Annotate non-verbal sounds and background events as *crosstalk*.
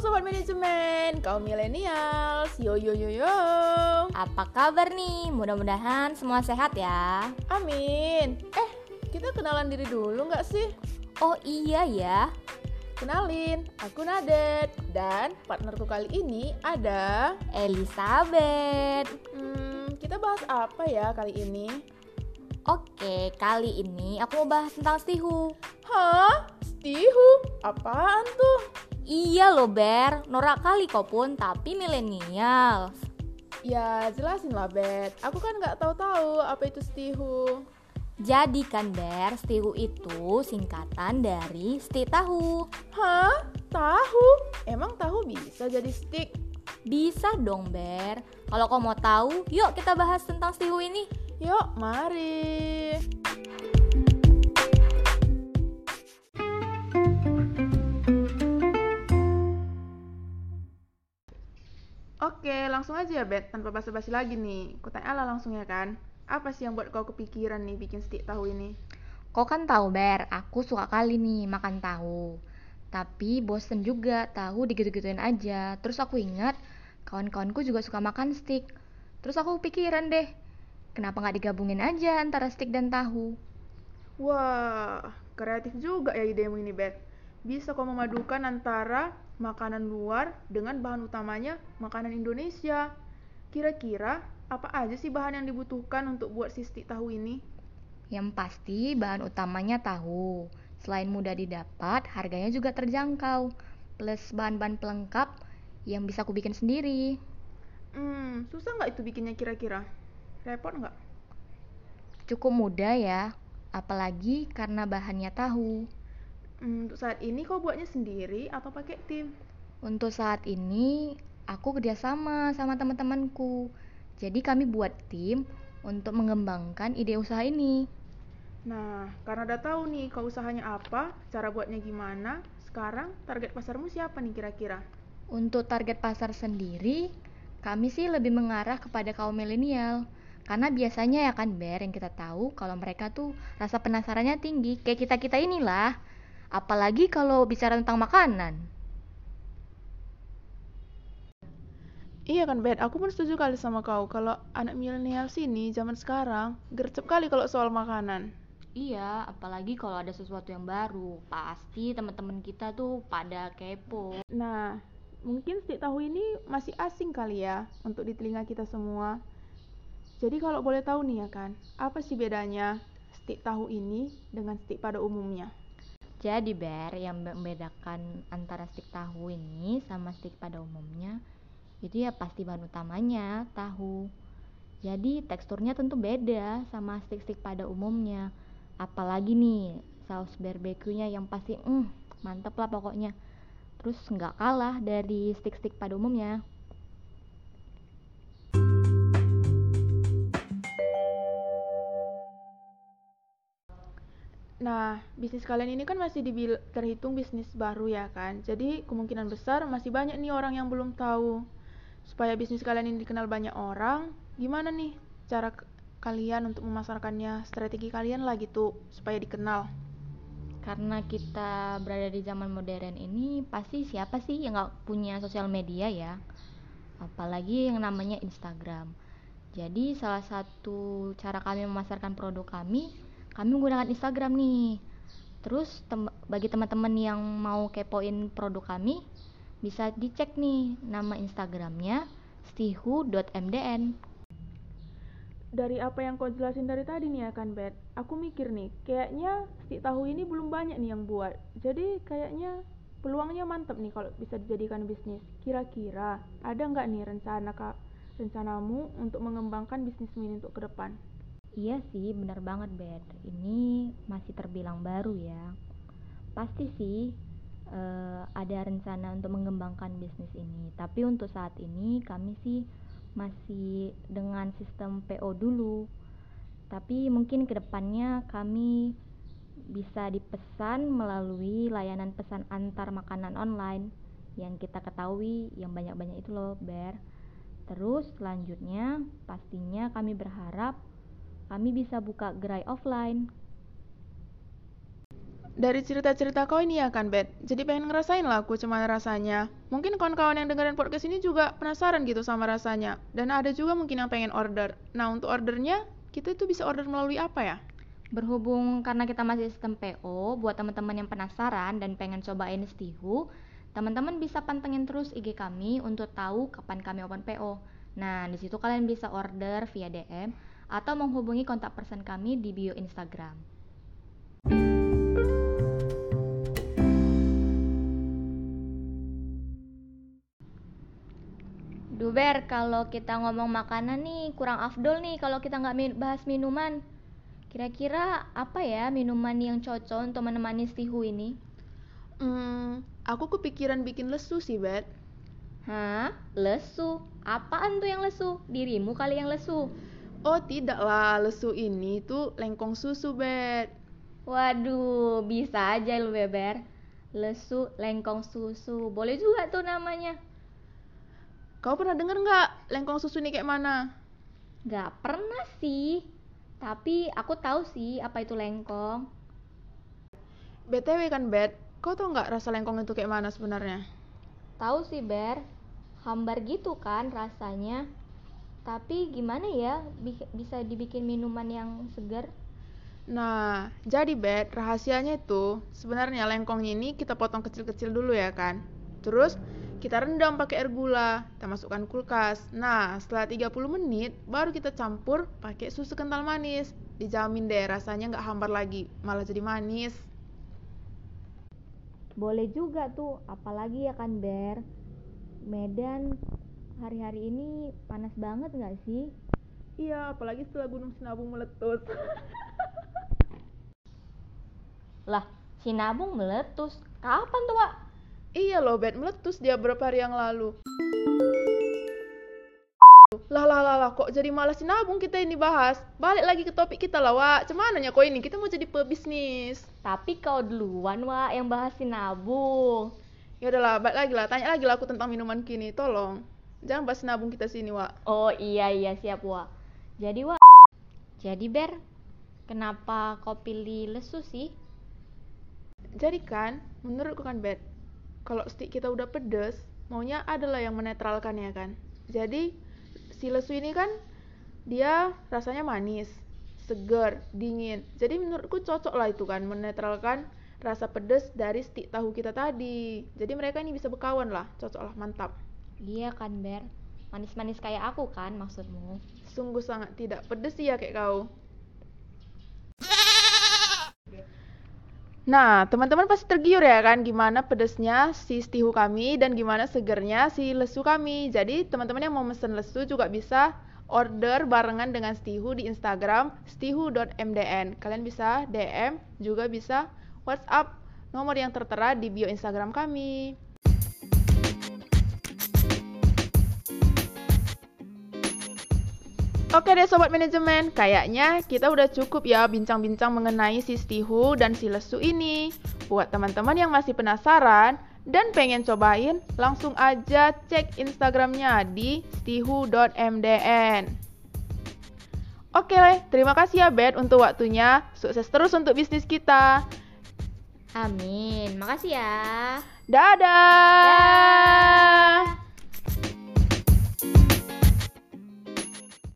sobat manajemen, kaum milenials, yo yo yo yo. Apa kabar nih? Mudah-mudahan semua sehat ya. Amin. Eh, kita kenalan diri dulu nggak sih? Oh iya ya. Kenalin, aku Nadet dan partnerku kali ini ada Elizabeth. Hmm, kita bahas apa ya kali ini? Oke, kali ini aku mau bahas tentang stihu. Hah? Stihu? Apaan tuh? Iya loh Ber, norak kali kau pun, tapi milenial. Ya jelasin lah Bet, aku kan nggak tahu-tahu apa itu stihu. Jadi kan Ber, stihu itu singkatan dari sti tahu. Hah? Tahu? Emang tahu bisa jadi stick? Bisa dong Ber. Kalau kau mau tahu, yuk kita bahas tentang stihu ini. Yuk, mari. Oke, langsung aja ya, Bet. Tanpa basa-basi lagi nih. Kutanya lah langsung ya kan. Apa sih yang buat kau kepikiran nih bikin stik tahu ini? Kau kan tahu Ber, aku suka kali nih makan tahu. Tapi bosen juga tahu digitu-gituin aja. Terus aku ingat kawan-kawanku juga suka makan stik. Terus aku pikiran deh, kenapa nggak digabungin aja antara stik dan tahu? Wah, kreatif juga ya idemu ini, Bet. Bisa kau memadukan antara makanan luar dengan bahan utamanya makanan Indonesia. Kira-kira apa aja sih bahan yang dibutuhkan untuk buat si stik tahu ini? Yang pasti bahan utamanya tahu. Selain mudah didapat, harganya juga terjangkau. Plus bahan-bahan pelengkap yang bisa aku bikin sendiri. Hmm, susah nggak itu bikinnya kira-kira? Repot nggak? Cukup mudah ya, apalagi karena bahannya tahu. Hmm, untuk saat ini kau buatnya sendiri atau pakai tim? Untuk saat ini, aku kerjasama sama teman-temanku. Jadi kami buat tim untuk mengembangkan ide usaha ini. Nah, karena udah tahu nih kau usahanya apa, cara buatnya gimana, sekarang target pasarmu siapa nih kira-kira? Untuk target pasar sendiri, kami sih lebih mengarah kepada kaum milenial. Karena biasanya ya kan Ber yang kita tahu kalau mereka tuh rasa penasarannya tinggi, kayak kita-kita inilah. Apalagi kalau bicara tentang makanan. Iya kan, Bet. Aku pun setuju kali sama kau. Kalau anak milenial sini zaman sekarang gercep kali kalau soal makanan. Iya, apalagi kalau ada sesuatu yang baru, pasti teman-teman kita tuh pada kepo. Nah, mungkin stik tahu ini masih asing kali ya untuk di telinga kita semua. Jadi kalau boleh tahu nih ya kan, apa sih bedanya stik tahu ini dengan stik pada umumnya? Jadi Ber, yang membedakan antara stik tahu ini sama stik pada umumnya itu ya pasti bahan utamanya tahu. Jadi teksturnya tentu beda sama stik-stik pada umumnya. Apalagi nih saus barbeque-nya yang pasti mm, mantep lah pokoknya. Terus nggak kalah dari stik-stik pada umumnya. Nah, bisnis kalian ini kan masih dibil- terhitung bisnis baru ya kan. Jadi kemungkinan besar masih banyak nih orang yang belum tahu. Supaya bisnis kalian ini dikenal banyak orang, gimana nih cara kalian untuk memasarkannya? Strategi kalian lah gitu supaya dikenal. Karena kita berada di zaman modern ini, pasti siapa sih yang nggak punya sosial media ya? Apalagi yang namanya Instagram. Jadi salah satu cara kami memasarkan produk kami, kami menggunakan Instagram nih. Terus tem- bagi teman-teman yang mau kepoin produk kami, bisa dicek nih nama Instagramnya stihu.mdn. Dari apa yang kau jelasin dari tadi nih ya kan, Bet. Aku mikir nih, kayaknya stik tahu ini belum banyak nih yang buat. Jadi kayaknya peluangnya mantep nih kalau bisa dijadikan bisnis. Kira-kira ada nggak nih rencana kak rencanamu untuk mengembangkan bisnismu ini untuk ke depan? Iya sih, benar banget, Bet. Ini masih terbilang baru ya. Pasti sih eh, ada rencana untuk mengembangkan bisnis ini. Tapi untuk saat ini kami sih masih dengan sistem PO dulu. Tapi mungkin ke depannya kami bisa dipesan melalui layanan pesan antar makanan online yang kita ketahui yang banyak-banyak itu loh, Ber. Terus selanjutnya pastinya kami berharap kami bisa buka gerai offline. Dari cerita-cerita kau ini ya kan, Bet. Jadi pengen ngerasain lah aku cuman rasanya. Mungkin kawan-kawan yang dengerin podcast ini juga penasaran gitu sama rasanya. Dan ada juga mungkin yang pengen order. Nah, untuk ordernya, kita itu bisa order melalui apa ya? Berhubung karena kita masih sistem PO, buat teman-teman yang penasaran dan pengen cobain Stihu, teman-teman bisa pantengin terus IG kami untuk tahu kapan kami open PO. Nah, di situ kalian bisa order via DM atau menghubungi kontak person kami di bio Instagram. Duber, kalau kita ngomong makanan nih kurang afdol nih kalau kita nggak min bahas minuman. Kira-kira apa ya minuman yang cocok untuk menemani stihu ini? Hmm, aku kepikiran bikin lesu sih, Bet. Hah? Lesu? Apaan tuh yang lesu? Dirimu kali yang lesu. Oh, tidaklah. Lesu ini tuh lengkong susu, Bet. Waduh, bisa aja lu beber. Lesu lengkong susu. Boleh juga tuh namanya. Kau pernah denger nggak lengkong susu ini kayak mana? Gak pernah sih. Tapi aku tahu sih apa itu lengkong. BTW kan, Bet. Kau tau nggak rasa lengkong itu kayak mana sebenarnya? Tahu sih, Ber. Hambar gitu kan rasanya. Tapi gimana ya bi- bisa dibikin minuman yang segar? Nah, jadi Bet, rahasianya itu sebenarnya lengkongnya ini kita potong kecil-kecil dulu ya kan. Terus kita rendam pakai air gula, kita masukkan kulkas. Nah, setelah 30 menit baru kita campur pakai susu kental manis. Dijamin deh rasanya nggak hambar lagi, malah jadi manis. Boleh juga tuh, apalagi ya kan Ber. Medan hari-hari ini panas banget nggak sih? Iya, apalagi setelah Gunung Sinabung meletus. *laughs* Lah, Sinabung meletus. Kapan tuh, Wak? iya loh, Bet, meletus dia beberapa hari yang lalu. Lah lah lah lah, kok jadi malah Sinabung kita ini bahas. Balik lagi ke topik kita lah, Wak. Cuman nanya kok ini, kita mau jadi pebisnis. Tapi kau duluan, Wak, yang bahas Sinabung. Ya udahlah, balik lagi lah. Tanya lagi lah aku tentang minuman kini, tolong. Jangan bahas Sinabung kita sini, Wak. Oh iya iya siap Wak. Jadi Wak. Jadi Ber, kenapa kau pilih lesu sih? Jadi kan, menurutku kan, Bet, kalau stick kita udah pedes, maunya adalah yang menetralkan ya kan. Jadi, si lesu ini kan, dia rasanya manis, segar, dingin. Jadi menurutku cocok lah itu kan, menetralkan rasa pedes dari stick tahu kita tadi. Jadi mereka ini bisa berkawan lah, cocok lah, mantap. Iya kan Ber, manis-manis kayak aku kan maksudmu? Sungguh sangat tidak pedes ya kayak kau. Nah, teman-teman pasti tergiur ya kan gimana pedesnya si stihu kami dan gimana segernya si lesu kami. Jadi, teman-teman yang mau mesen lesu juga bisa order barengan dengan stihu di Instagram stihu.mdn. Kalian bisa DM, juga bisa WhatsApp nomor yang tertera di bio Instagram kami. Oke deh sobat manajemen, kayaknya kita udah cukup ya bincang-bincang mengenai si Stihu dan si Lesu ini. Buat teman-teman yang masih penasaran dan pengen cobain, langsung aja cek Instagramnya di stihu.mdn. Oke, terima kasih ya Bet untuk waktunya. Sukses terus untuk bisnis kita. Amin, makasih ya. Dadah. Dah.